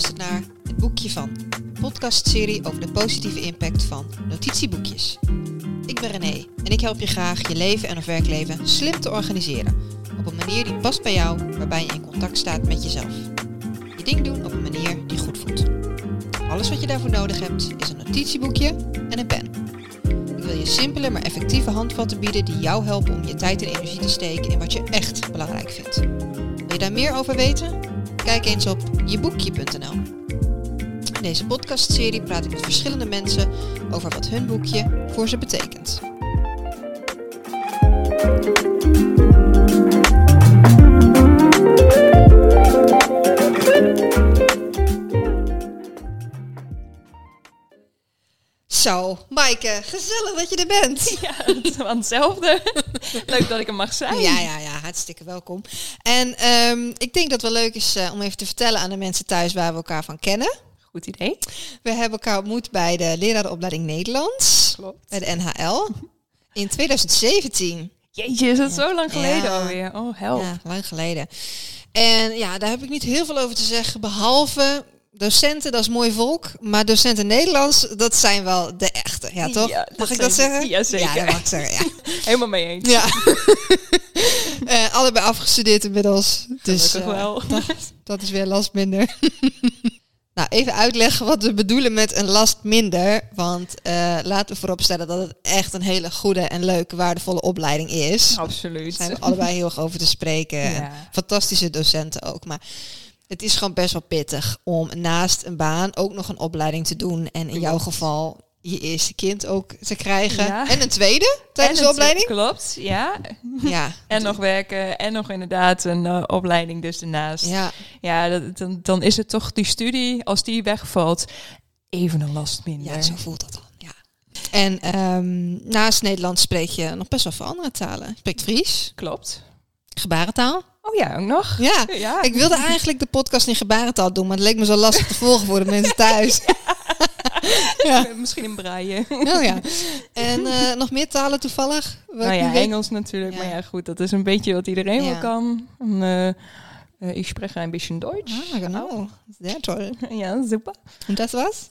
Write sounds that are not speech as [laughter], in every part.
luistert naar Het Boekje van, podcastserie over de positieve impact van notitieboekjes. Ik ben René en ik help je graag je leven en of werkleven slim te organiseren. Op een manier die past bij jou, waarbij je in contact staat met jezelf. Je ding doen op een manier die goed voelt. Alles wat je daarvoor nodig hebt is een notitieboekje en een pen. Ik wil je simpele maar effectieve handvatten bieden die jou helpen om je tijd en energie te steken in wat je echt belangrijk vindt. Wil je daar meer over weten? Kijk eens op jeboekje.nl. In deze podcastserie praat ik met verschillende mensen over wat hun boekje voor ze betekent. Zo, Maaike, gezellig dat je er bent. [laughs] Ja, het hetzelfde. [laughs] Leuk dat ik er mag zijn. Ja, ja, ja, hartstikke welkom. En ehm, ik denk dat het wel leuk is eh, om even te vertellen aan de mensen thuis waar we elkaar van kennen. Goed idee. We hebben elkaar ontmoet bij de lerarenopleiding Nederlands, Klopt. bij de NHL, in 2017. Jeetje, is dat zo lang geleden Ja. alweer? Oh, help. Ja, lang geleden. En ja, daar heb ik niet heel veel over te zeggen, behalve docenten, dat is mooi volk. Maar docenten Nederlands, dat zijn wel de echte, ja toch? Ja, mag ik dat ze. zeggen? Ja, zeker. Ja, dat mag ik zeggen, ja. [laughs] Helemaal mee eens. ja. [laughs] Eh, allebei afgestudeerd inmiddels. Dus Gelukkig eh, wel. dat is weer last minder. [laughs] nou, even uitleggen wat we bedoelen met een last minder. Want eh, laten we vooropstellen dat het echt een hele goede en leuke, waardevolle opleiding is. Daar Absoluut. zijn we allebei heel erg over te spreken. En fantastische docenten ook. Maar het is gewoon best wel pittig om naast een baan ook nog een opleiding te doen. En in jouw geval je eerste kind ook te krijgen. Ja. En een tweede tijdens En de opleiding. Klopt, ja. Ja. [laughs] En nog werken en nog inderdaad een eh, opleiding dus ernaast. Ja, Ja, dat, dan, dan is het toch die studie, als die wegvalt, even een last minder. Ja, zo voelt dat dan. Ja. En ehm, naast Nederlands spreek je nog best wel veel andere talen. Je spreekt Fries, Klopt. gebarentaal. Oh ja, ook nog. Ja. Ja. Ik wilde eigenlijk de podcast in gebarentaal doen, maar het leek me zo lastig te volgen voor de mensen thuis. [laughs] ja. [laughs] Misschien een braaien. Oh ja. En eh, [laughs] nog meer talen toevallig? Wat Nou ja? Engels natuurlijk. Maar ja, goed, dat is een beetje wat iedereen wel kan. En, eh, eh, ik spreek een beetje Duits. Ah, genau. Sehr toll. Ja, super. En dat was?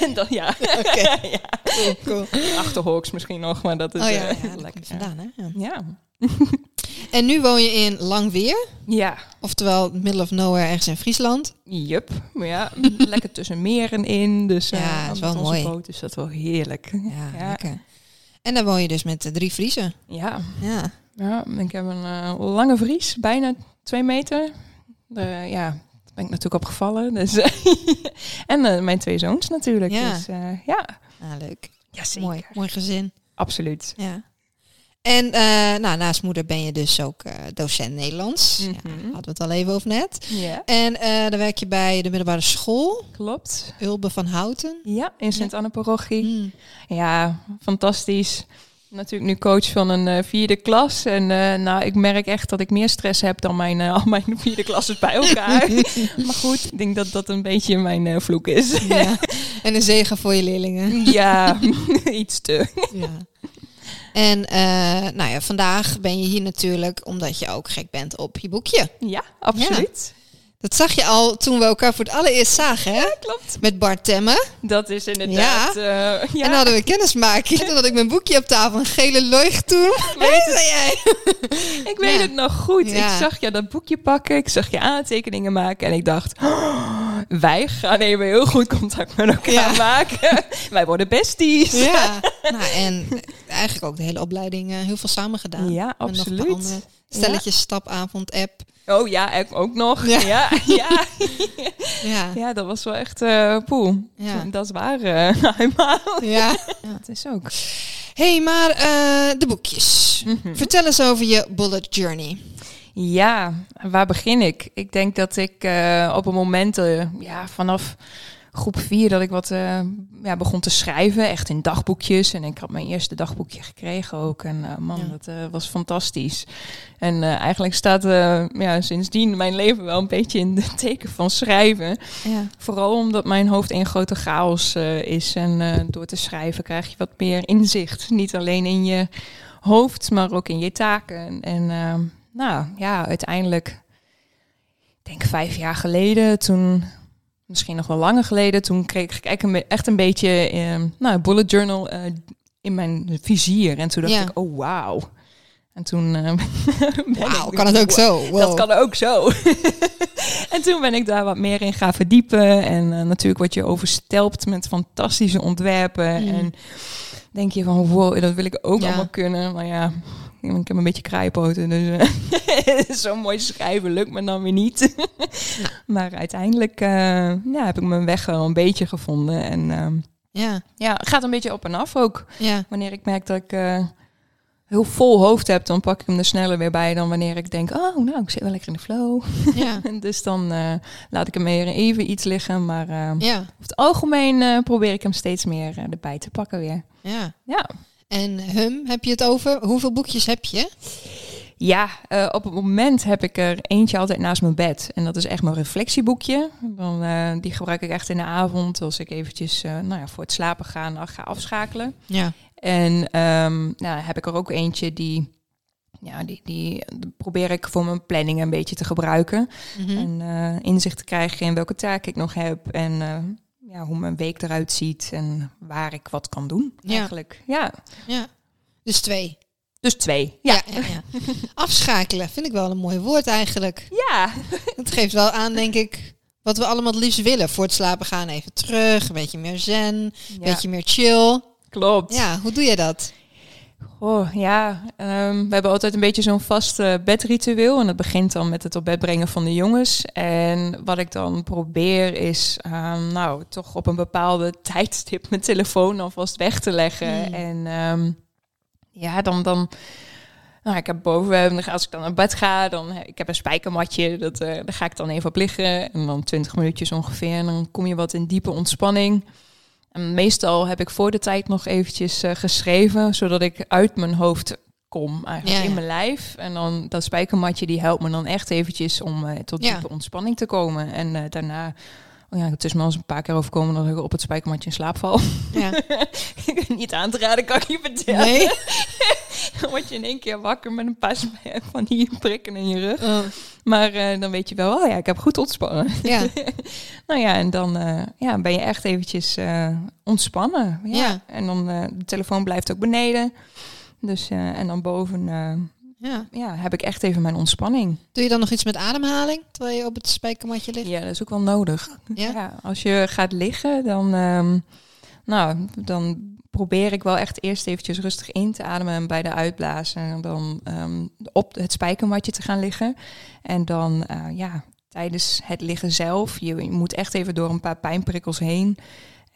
en dan ja, Oké. ja. Cool, cool. Achterhoeks misschien nog, maar dat is Oh ja, lekker. vandaan, hè? Ja. Ja. En nu woon je in Langweer, Ja. oftewel middle of nowhere ergens in Friesland. Jup. Maar ja, [laughs] lekker tussen meren in. Dus eh, Ja, is wel onze mooi. boot is dat wel heerlijk. Ja, Ja. lekker. En daar woon je dus met de drie Friesen. Ja. Ja. ja, ik heb een eh, lange vries, bijna twee meter. De, ja, daar ben ik natuurlijk opgevallen. Dus, [laughs] en eh, mijn twee zoons natuurlijk. Ja. Dus eh, ja. Ah, leuk. Ja, zeker. Mooi, mooi gezin. Absoluut. Ja. En eh, nou, naast moeder ben je dus ook eh, docent Nederlands. Ja, Mhm. hadden we het al even over net. En eh dan werk je bij de middelbare school, klopt. Ulbe van Houten. Ja, in Sint-Anne-parochie. Hmm. Ja, fantastisch. Natuurlijk nu coach van een vierde klas. En nou, ik merk echt dat ik meer stress heb dan mijn, [laughs] al mijn vierde klassen bij elkaar. [laughs] maar goed, ik denk dat dat een beetje mijn vloek is. Ja. En een zegen voor je leerlingen. ja, [laughs] iets te. Ja. En eh, nou ja, vandaag ben je hier natuurlijk omdat je ook gek bent op je boekje. Ja, absoluut. Dat zag je al toen we elkaar voor het allereerst zagen, hè? Klopt. Met Bart Temme. Dat is inderdaad... Ja. ja. En dan hadden we kennismaking. Toen had ik mijn boekje op tafel, een gele leuchttoen. Weet Hé, zei jij? [laughs] ik weet Ja. het nog goed. Ja. Ik zag je dat boekje pakken. Ik zag je aantekeningen maken. En ik dacht, "Oh, wij gaan even heel goed contact met elkaar Ja. maken. [laughs] wij worden besties. Ja. Nou, en eigenlijk ook de hele opleiding eh, heel veel samen gedaan. Ja, absoluut. Stelletjes stapavond app. Oh ja, ook nog. Ja. [laughs] Ja, ja, ja. Dat was wel echt poel. Ja. Dat is waar. [laughs] eenmaal. Ja. ja, het is ook. hey, maar eh, de boekjes. Mhm. Vertel eens over je bullet journey. Ja, waar begin ik? Ik denk dat ik eh, op een moment, eh, ja, vanaf groep vier, dat ik wat eh, ja, begon te schrijven, echt in dagboekjes. En ik had mijn eerste dagboekje gekregen ook. En man, Ja. dat was fantastisch. En eigenlijk staat ja, sindsdien mijn leven wel een beetje in het [laughs] teken van schrijven. Ja. Vooral omdat mijn hoofd één grote chaos is. En door te schrijven krijg je wat meer inzicht. Niet alleen in je hoofd, maar ook in je taken. En nou ja, uiteindelijk, ik denk vijf jaar geleden, toen misschien nog wel langer geleden. Toen kreeg ik echt een beetje uh, nou, bullet journal uh, in mijn vizier. En toen dacht Ja. ik, oh wauw. En toen [laughs] uh, Wauw, kan het ook zo? Wow. Dat kan ook zo. [laughs] en toen ben ik daar wat meer in gaan verdiepen. En uh, natuurlijk word je overstelpt met fantastische ontwerpen. Mm. En denk je van, wow, dat wil ik ook Ja. allemaal kunnen. Maar ja, ik heb een beetje kraaipoten. Dus eh, [laughs] zo mooi schrijven lukt me dan weer niet. [laughs] maar uiteindelijk eh, ja, heb ik mijn weg wel een beetje gevonden. En ehm, Ja, ja, het gaat een beetje op en af ook. ja, Wanneer ik merk dat ik eh, heel vol hoofd heb, dan pak ik hem er sneller weer bij dan wanneer ik denk, oh, nou, ik zit wel lekker in de flow. ja, [laughs] dus dan laat ik hem weer even iets liggen. Maar ja, over het algemeen probeer ik hem steeds meer erbij te pakken weer. ja. Ja, En hum, heb je het over? Hoeveel boekjes heb je? ja eh, op het moment heb ik er eentje altijd naast mijn bed. En dat is echt mijn reflectieboekje. Dan, eh, die gebruik ik echt in de avond als ik eventjes eh, nou ja, voor het slapen gaan ga afschakelen. Ja, En ehm, nou, heb ik er ook eentje die, ja, die, die probeer ik voor mijn planning een beetje te gebruiken. Mhm. En inzicht te krijgen in welke taak ik nog heb en ja, hoe mijn week eruit ziet en waar ik wat kan doen Ja. eigenlijk. Ja, ja. Dus twee. dus twee. Ja. ja, ja. [laughs] Afschakelen vind ik wel een mooi woord eigenlijk. Ja. [laughs] Het geeft wel aan, denk ik, wat we allemaal het liefst willen. Voor het slapen gaan even terug, een beetje meer zen, een beetje meer chill. klopt. Ja, hoe doe je dat? Oh, ja, ehm, we hebben altijd een beetje zo'n vast eh, bedritueel. En dat begint dan met het op bed brengen van de jongens. En wat ik dan probeer is, ehm, nou, toch op een bepaalde [laughs] tijdstip mijn telefoon alvast weg te leggen. Mm. En ehm, ja, dan... dan nou, ik heb boven, als ik dan naar bed ga, dan ik heb een spijkermatje, dat, eh, daar ga ik dan even op liggen. En dan 20 minuutjes ongeveer. En dan kom je wat in diepe ontspanning. En meestal heb ik voor de tijd nog eventjes eh, geschreven, zodat ik uit mijn hoofd kom, eigenlijk Ja, in mijn lijf. En dan dat spijkermatje, die helpt me dan echt eventjes om eh, tot diepe ontspanning te komen. En eh, daarna, oh ja, het is me al eens een paar keer overkomen dat ik op het spijkermatje in slaap val. Ja. [laughs] Niet aan te raden, kan ik je vertellen. Nee? [laughs] Dan word je in één keer wakker met een paar [laughs] van die prikken in je rug. Oh, Maar eh, dan weet je wel, oh ja, ik heb goed ontspannen. ja, Nou ja, en dan eh, ja, ben je echt eventjes eh, ontspannen. Ja. Ja. En dan de telefoon blijft ook beneden. Dus en dan boven ja. ja, heb ik echt even mijn ontspanning. Doe je dan nog iets met ademhaling, terwijl je op het spijkermatje ligt? Ja, dat is ook wel nodig. Ja? als je gaat liggen, dan, ehm, nou, dan probeer ik wel echt eerst eventjes rustig in te ademen en bij de uitblazen. En dan ehm, op het spijkermatje te gaan liggen. En dan, eh, ja, tijdens het liggen zelf, je, je moet echt even door een paar pijnprikkels heen.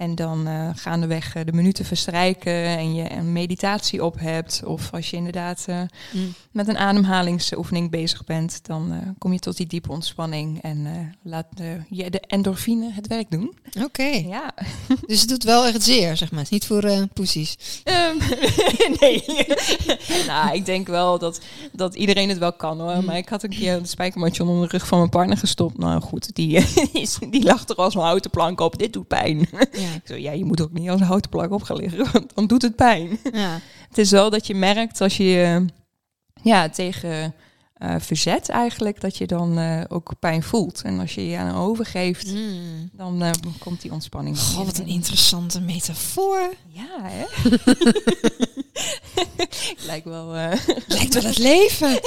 En dan eh gaandeweg eh, de minuten verstrijken en je een meditatie op hebt. Of als je inderdaad eh, Mm. met een ademhalingsoefening bezig bent, dan kom je tot die diepe ontspanning en laat de, je, de endorfine het werk doen. Oké. Ja. [laughs] Dus het doet wel echt zeer, zeg maar. Het is niet voor poesies. Ehm, [laughs] nee. [laughs] nou, ik denk wel dat, dat iedereen het wel kan hoor. Mm. Maar ik had een keer een spijkermatje onder de rug van mijn partner gestopt. Nou goed, die, die, die lag er als een houten plank op. Dit doet pijn. Ja. Ik zo, ja, je moet ook niet als een houten plank op gaan liggen, [laughs] want dan doet het pijn. Ja. [laughs] Het is wel dat je merkt als je je ja, tegen eh, verzet eigenlijk, dat je dan eh, ook pijn voelt. En als je je aan overgeeft, Mm. dan eh, komt die ontspanning. Goh, wat een interessante metafoor. Ja, hè? [laughs] Lijkt wel eh, Lijkt wel het leven.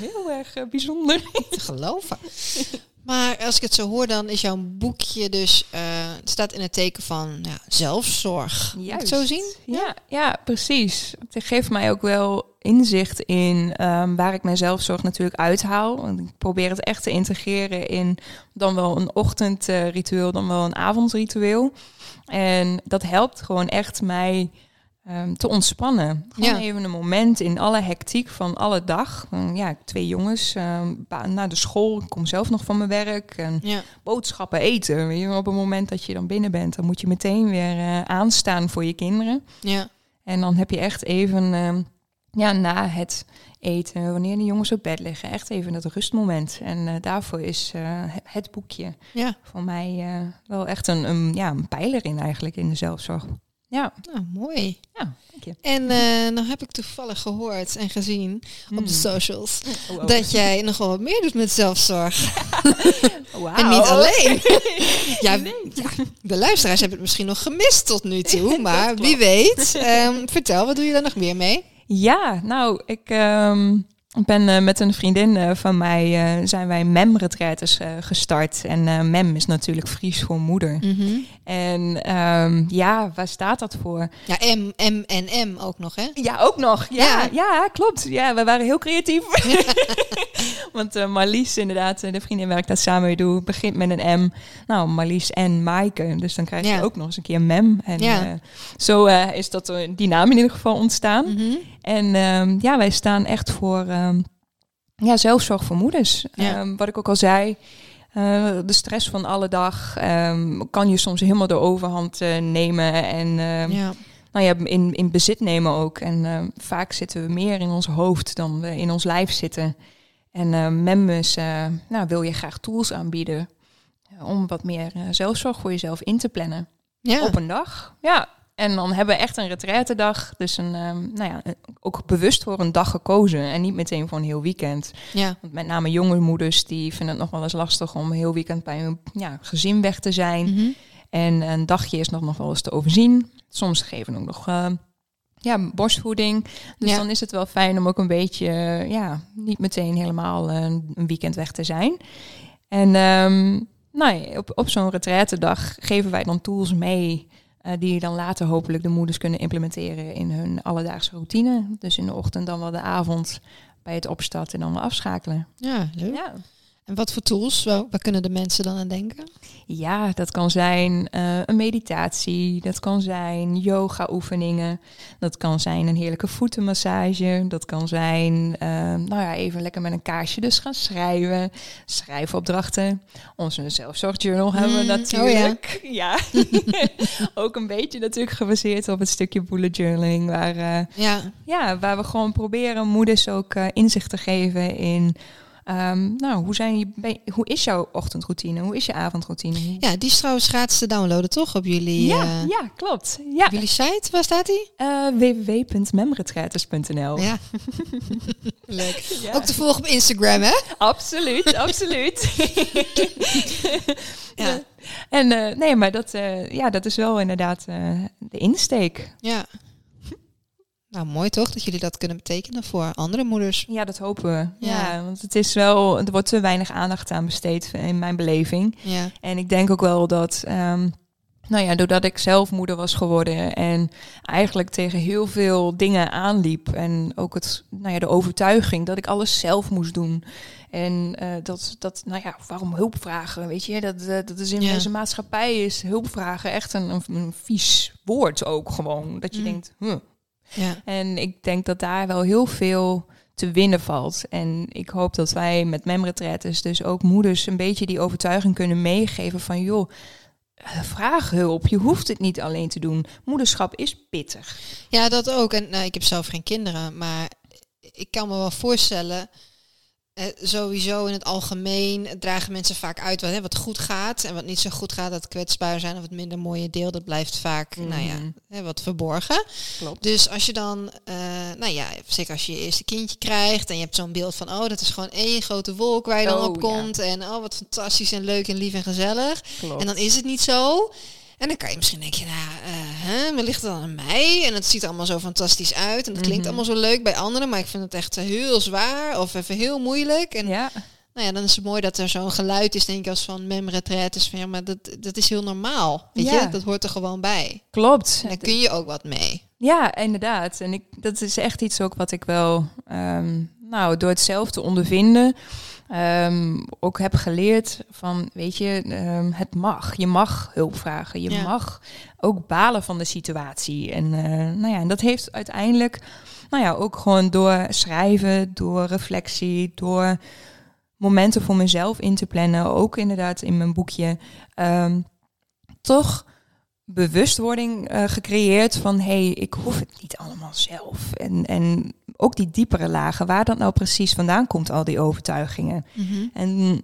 heel erg eh, bijzonder. te geloven. Maar als ik het zo hoor, dan is jouw boekje dus... eh, het staat in het teken van ja, zelfzorg. Het zo zien? Ja, ja, precies. Het geeft mij ook wel inzicht in ehm, waar ik mijn zelfzorg natuurlijk uithaal. Want ik probeer het echt te integreren in dan wel een ochtendritueel, dan wel een avondritueel. En dat helpt gewoon echt mij ehm, te ontspannen. Gewoon Ja. even een moment in alle hectiek van alle dag. Ja, twee jongens ehm, ba- naar de school. Ik kom zelf nog van mijn werk. En Ja. boodschappen eten. Weet je, op het moment dat je dan binnen bent, dan moet je meteen weer eh, aanstaan voor je kinderen. Ja. En dan heb je echt even, ehm, ja, na het eten, wanneer de jongens op bed liggen, echt even dat rustmoment. En eh, daarvoor is eh, he- het boekje Ja. voor mij wel echt een, een, ja, een pijler in eigenlijk in de zelfzorg. Ja. Nou, mooi. Ja, dank je. En uh, nou heb ik toevallig gehoord en gezien op de Mm. socials Oh, oh. dat jij nogal wat meer doet met zelfzorg. [laughs] Wauw. En niet alleen. [laughs] ja, Nee. ja, de luisteraars hebben het misschien nog gemist tot nu toe, [laughs] maar wie weet. Ehm, vertel, wat doe je daar nog meer mee? Ja, nou, ik ehm, ben eh, met een vriendin eh, van mij, eh, zijn wij eh, gestart. En eh, MEM is natuurlijk Fries voor moeder. En ehm, ja, waar staat dat voor? Ja, M, M en M ook nog, hè? Ja, ook nog. Ja, Ja. ja. klopt. Ja, we waren heel creatief. [laughs] Want eh, Marlies, inderdaad, eh, de vriendin waar ik dat samen mee doe, begint met een M. Nou, Marlies en Maaike. Dus dan krijg je Ja. ook nog eens een keer MEM. En eh, zo is dat, die naam in ieder geval ontstaan. Mhm. En ehm, ja, wij staan echt voor ehm, ja, zelfzorg voor moeders. Wat ik ook al zei, eh, de stress van alle dag ehm, kan je soms helemaal de overhand eh, nemen. En ehm, Ja. nou ja, in, in bezit nemen ook. En ehm, vaak zitten we meer in ons hoofd dan we in ons lijf zitten. En MEMUS eh, nou, wil je graag tools aanbieden om wat meer zelfzorg voor jezelf in te plannen Ja. op een dag. Ja. En dan hebben we echt een retraitedag. Dus een, ehm, nou ja, ook bewust voor een dag gekozen. En niet meteen voor een heel weekend. ja. Want met name jonge moeders die vinden het nog wel eens lastig om een heel weekend bij hun ja, gezin weg te zijn. Mhm. En een dagje is nog, nog wel eens te overzien. Soms geven we ook nog eh, ja, borstvoeding. Dus Ja. dan is het wel fijn om ook een beetje, ja, niet meteen helemaal eh, een weekend weg te zijn. En ehm, nou, ja, op, op zo'n retraitedag geven wij dan tools mee. Eh, die dan later hopelijk de moeders kunnen implementeren in hun alledaagse routine. Dus in de ochtend dan wel de avond bij het opstarten en dan wel afschakelen. ja, leuk. Ja. En wat voor tools? Waar, waar kunnen de mensen dan aan denken? Ja, dat kan zijn eh, een meditatie, dat kan zijn yoga-oefeningen, dat kan zijn een heerlijke voetenmassage, dat kan zijn, eh, nou ja, even lekker met een kaarsje dus gaan schrijven, schrijfopdrachten. Onze zelfzorgjournal hebben we Mm, natuurlijk. [laughs] ja, [laughs] ook een beetje natuurlijk gebaseerd op het stukje bullet journaling, waar, eh, Ja. ja, waar we gewoon proberen moeders ook inzicht te geven in. Ehm, nou, hoe, zijn je, hoe is jouw ochtendroutine? Hoe is je avondroutine? Ja, die is trouwens gratis te downloaden, toch? Op jullie, ja, eh, ja, klopt. Ja. op jullie site, waar staat die? Www.memretretes.nl Ja. [laughs] leuk. Ja. Ook te volgen op Instagram, hè? Absoluut, [laughs] absoluut. [laughs] Ja. En eh, nee, maar dat, ja, dat is wel inderdaad de insteek. Ja. Nou, mooi toch dat jullie dat kunnen betekenen voor andere moeders. Ja, dat hopen we. Ja. Ja. want het is wel, er wordt te weinig aandacht aan besteed in mijn beleving. Ja. En ik denk ook wel dat, ehm, nou ja, doordat ik zelf moeder was geworden en eigenlijk tegen heel veel dingen aanliep en ook het, nou ja, de overtuiging dat ik alles zelf moest doen. En eh, dat, dat, nou ja, waarom hulp vragen? Weet je, dat, dat is in Ja. deze maatschappij is hulp vragen echt een, een, een vies woord ook gewoon. Dat je Mm. denkt, huh. Ja. En ik denk dat daar wel heel veel te winnen valt. En ik hoop dat wij met memretretes dus ook moeders een beetje die overtuiging kunnen meegeven van joh, eh, vraag hulp. Je hoeft het niet alleen te doen. Moederschap is pittig. Ja, dat ook. En nou, ik heb zelf geen kinderen, maar ik kan me wel voorstellen. Eh, sowieso in het algemeen dragen mensen vaak uit wat, hè, wat goed gaat en wat niet zo goed gaat. Dat kwetsbaar zijn of het minder mooie deel, dat blijft vaak nou ja, Mhm. hè, wat verborgen. Klopt. Dus als je dan, eh, nou ja, zeker als je je eerste kindje krijgt en je hebt zo'n beeld van, oh, dat is gewoon één grote wolk waar je dan Oh, op komt. En oh, wat fantastisch en leuk en lief en gezellig. Klopt. En dan is het niet zo. En dan kan je misschien denken, nou, eh hè, maar ligt het dan aan mij? En het ziet er allemaal zo fantastisch uit. En het klinkt Mhm. allemaal zo leuk bij anderen. Maar ik vind het echt eh, heel zwaar of even heel moeilijk. En ja, nou ja, dan is het mooi dat er zo'n geluid is, denk ik, als van mem retraites. Van ja, maar dat, dat is heel normaal. Weet Ja. je, dat hoort er gewoon bij. klopt. En daar kun je ook wat mee. Ja, inderdaad. En ik, dat is echt iets ook wat ik wel, ehm, nou, door het zelf te ondervinden, ehm, ook heb geleerd van, weet je, ehm, het mag. Je mag hulp vragen. Je Ja. mag ook balen van de situatie. En, eh, nou ja, en dat heeft uiteindelijk, nou ja, ook gewoon door schrijven, door reflectie, door momenten voor mezelf in te plannen, ook inderdaad in mijn boekje, ehm, toch bewustwording eh, gecreëerd van hé, hey, ik hoef het niet allemaal zelf. En, en ook die diepere lagen, waar dat nou precies vandaan komt, al die overtuigingen. En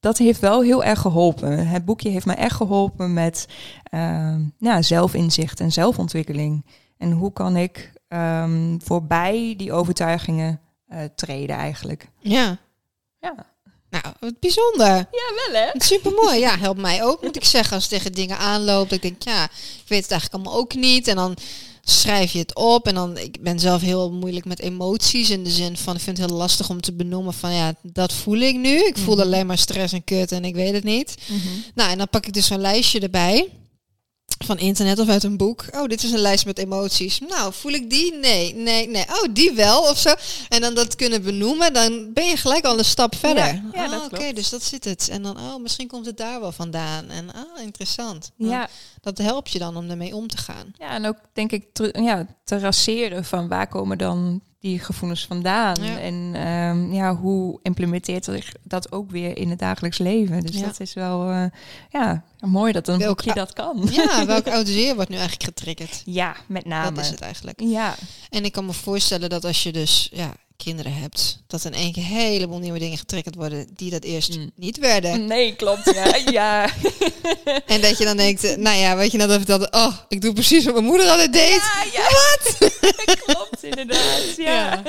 dat heeft wel heel erg geholpen. Het boekje heeft me echt geholpen met ehm, ja, zelfinzicht en zelfontwikkeling. En hoe kan ik ehm, voorbij die overtuigingen uh, treden eigenlijk. Ja. Ja. Nou, wat bijzonder. Ja, wel hè? Super mooi. Ja, helpt mij ook, moet ik zeggen. Als tegen dingen aanloopt, ik denk, ja, ik weet het eigenlijk allemaal ook niet. En dan schrijf je het op. En dan, ik ben zelf heel moeilijk met emoties. In de zin van, ik vind het heel lastig om te benoemen van, ja, dat voel ik nu. Ik voel mhm. alleen maar stress en kut en ik weet het niet. Mhm. Nou, en dan pak ik dus een lijstje erbij van internet of uit een boek. Oh, dit is een lijst met emoties. Nou, voel ik die? Nee, nee, nee. Oh, die wel of zo. En dan dat kunnen benoemen, dan ben je gelijk al een stap verder. Ja, oh, oké, dus dat zit het. En dan, oh, misschien komt het daar wel vandaan. En ah, interessant. Ja. Dat helpt je dan om ermee om te gaan. Ja, en ook denk ik te, ja, te raseren van waar komen dan die gevoelens vandaan? En um, ja, hoe implementeert zich dat ook weer in het dagelijks leven? Dus dat is wel uh, ja, mooi dat een boekje dat kan. Ja, [laughs] welk oude zeer wordt nu eigenlijk getriggerd? Ja, met name. Dat is het eigenlijk. Ja. En ik kan me voorstellen dat als je dus ja, kinderen hebt, dat in één keer een heleboel nieuwe dingen getriggerd worden die dat eerst mm. niet werden. Nee, klopt. Ja. [laughs] ja. en dat je dan denkt, eh, nou ja, weet je net dat oh, ik doe precies wat mijn moeder altijd deed. Ja, ja. Wat? [laughs] klopt, inderdaad. Ja.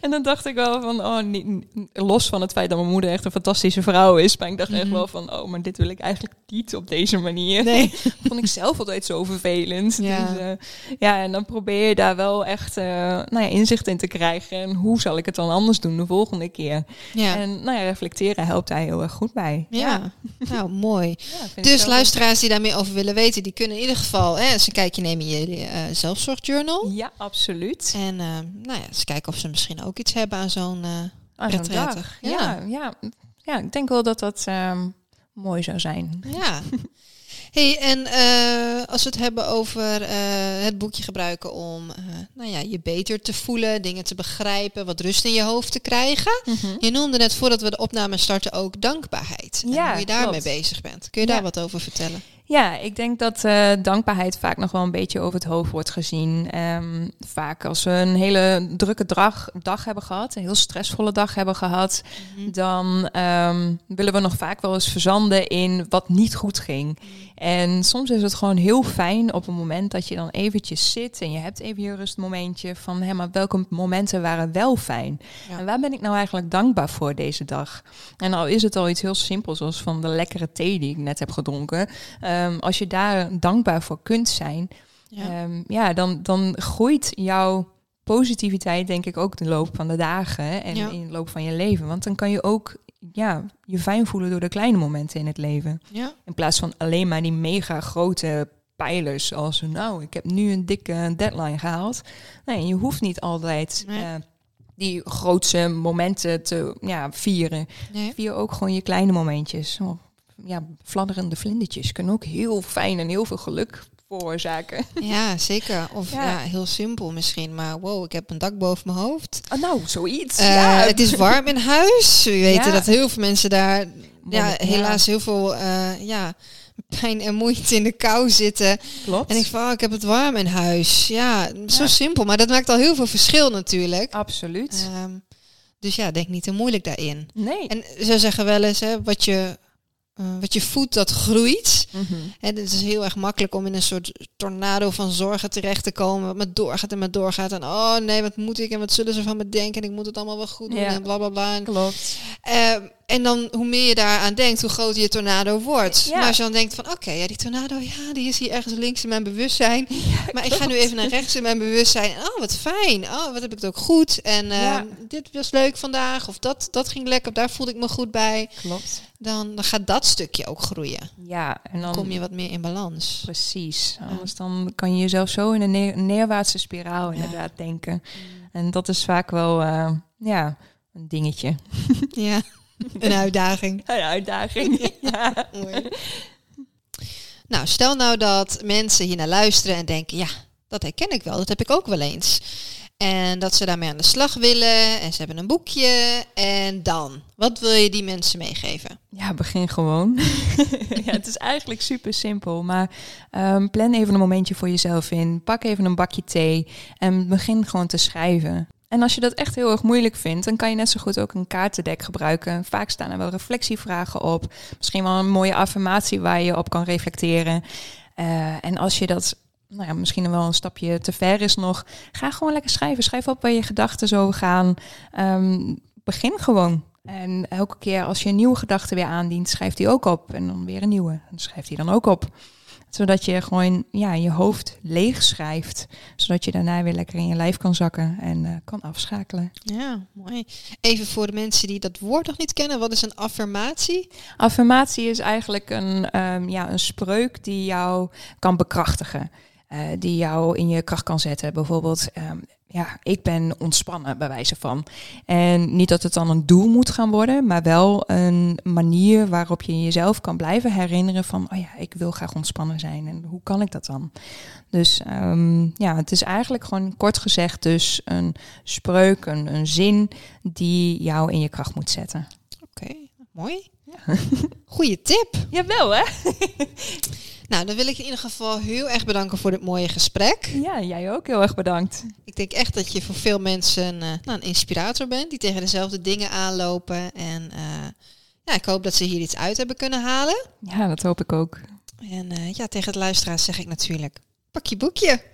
En dan dacht ik wel van, oh, niet, los van het feit dat mijn moeder echt een fantastische vrouw is, maar ik dacht echt mhm. wel van, oh, maar dit wil ik eigenlijk niet op deze manier. Nee. [laughs] vond ik zelf altijd zo vervelend. Ja. Dus, uh, ja, en dan probeer je daar wel echt uh, nou ja, inzicht in te krijgen. En hoe zal ik het dan anders doen de volgende keer? Ja. En nou ja, reflecteren helpt daar heel erg goed bij. Ja, nou mooi. [laughs] dus luisteraars die daar meer over willen weten, die kunnen in ieder geval hè, eens een kijkje nemen in je uh, zelfzorgjournal. Ja, absoluut. En nou ja, eens kijken of ze misschien ook iets hebben aan zo'n uh, Ja. ja. Ja, ja. ik denk wel dat dat um, mooi zou zijn. Ja. [laughs] Hey, en uh, als we het hebben over uh, het boekje gebruiken om uh, nou ja, je beter te voelen, dingen te begrijpen, wat rust in je hoofd te krijgen. Mm -hmm. Je noemde net voordat we de opname starten ook dankbaarheid. En hoe je daarmee bezig bent. Kun je daar wat over vertellen? Ja, ik denk dat uh, dankbaarheid vaak nog wel een beetje over het hoofd wordt gezien. Um, vaak als we een hele drukke dag, dag hebben gehad, een heel stressvolle dag hebben gehad, mm -hmm. dan um, willen we nog vaak wel eens verzanden in wat niet goed ging. En soms is het gewoon heel fijn op een moment dat je dan eventjes zit en je hebt even je rustmomentje van, hé, maar welke momenten waren wel fijn? Ja. En waar ben ik nou eigenlijk dankbaar voor deze dag? En al is het al iets heel simpels, zoals van de lekkere thee die ik net heb gedronken. Um, als je daar dankbaar voor kunt zijn, ja, um, ja dan, dan groeit jouw positiviteit denk ik ook de loop van de dagen en ja. in de loop van je leven. Want dan kan je ook ja, je fijn voelen door de kleine momenten in het leven. Ja. In plaats van alleen maar die mega grote pijlers als nou, ik heb nu een dikke deadline gehaald. Nee, je hoeft niet altijd nee. uh, die grootste momenten te ja, vieren. Nee. Vier ook gewoon je kleine momentjes. Oh, ja, fladderende vlindertjes kunnen ook heel fijn en heel veel geluk veroorzaken. [laughs] Ja, zeker. Of ja. ja. heel simpel misschien. Maar wow, ik heb een dak boven mijn hoofd. Oh, nou, zoiets. Uh, ja. Het is warm in huis. [laughs] We weten dat heel veel mensen daar ja, helaas heel veel uh, ja, pijn en moeite in de kou zitten. Klopt. En ik van, oh, ik heb het warm in huis. Ja, zo simpel. Maar dat maakt al heel veel verschil natuurlijk. Absoluut. Um, dus ja, denk niet te moeilijk daarin. Nee. En ze zeggen wel eens, hè, wat je uh, wat je voedt, dat groeit. Mm -hmm. het is heel erg makkelijk om in een soort tornado van zorgen terecht te komen. Wat met doorgaat en met doorgaat. En oh nee, wat moet ik en wat zullen ze van me denken? En ik moet het allemaal wel goed doen ja. en bla bla bla. Klopt. Uh, en dan hoe meer je daaraan denkt, hoe groter je tornado wordt. Ja. Maar als je dan denkt van oké, okay, ja, die tornado, ja, die is hier ergens links in mijn bewustzijn. [laughs] Ja, maar ik ga nu even naar rechts in mijn bewustzijn. Oh, wat fijn. Oh, wat heb ik het ook goed. En uh, ja. dit was leuk vandaag. Of dat, dat ging lekker. Daar voelde ik me goed bij. Klopt. Dan, dan gaat dat stukje ook groeien. Ja, en dan kom je wat meer in balans. Precies. Anders dan kan je jezelf zo in een neer, neerwaartse spiraal inderdaad denken. Mm. En dat is vaak wel, uh, ja, een dingetje. Ja. [laughs] Een uitdaging. Een uitdaging, [laughs] ja. Mooi. Nou, stel nou dat mensen hier naar luisteren en denken, ja, dat herken ik wel, dat heb ik ook wel eens. En dat ze daarmee aan de slag willen en ze hebben een boekje. En dan, wat wil je die mensen meegeven? Ja, begin gewoon. [laughs] ja, het is eigenlijk super simpel, maar um, plan even een momentje voor jezelf in. Pak even een bakje thee en begin gewoon te schrijven. En als je dat echt heel erg moeilijk vindt, dan kan je net zo goed ook een kaartendek gebruiken. Vaak staan er wel reflectievragen op. Misschien wel een mooie affirmatie waar je op kan reflecteren. Uh, en als je dat nou ja, misschien wel een stapje te ver is nog, ga gewoon lekker schrijven. Schrijf op waar je gedachten zo gaan. Um, begin gewoon. En elke keer als je een nieuwe gedachte weer aandient, schrijft die ook op. En dan weer een nieuwe. En schrijft die dan ook op zodat je gewoon ja, je hoofd leeg schrijft. Zodat je daarna weer lekker in je lijf kan zakken en uh, kan afschakelen. Ja, mooi. Even voor de mensen die dat woord nog niet kennen. Wat is een affirmatie? Affirmatie is eigenlijk een, um, ja, een spreuk die jou kan bekrachtigen. Uh, die jou in je kracht kan zetten. Bijvoorbeeld, um, ja, ik ben ontspannen bij wijze van. En niet dat het dan een doel moet gaan worden, maar wel een manier waarop je jezelf kan blijven herinneren van, oh ja, ik wil graag ontspannen zijn en hoe kan ik dat dan? Dus um, ja, het is eigenlijk gewoon kort gezegd dus een spreuk, een, een zin die jou in je kracht moet zetten. Oké, okay, mooi. Ja. [laughs] Goeie tip. Jawel hè? [laughs] Nou, dan wil ik in ieder geval heel erg bedanken voor dit mooie gesprek. Ja, jij ook heel erg bedankt. Ik denk echt dat je voor veel mensen uh, nou, een inspirator bent, die tegen dezelfde dingen aanlopen. En uh, ja, ik hoop dat ze hier iets uit hebben kunnen halen. Ja, dat hoop ik ook. En uh, ja, tegen het luisteraars zeg ik natuurlijk, pak je boekje.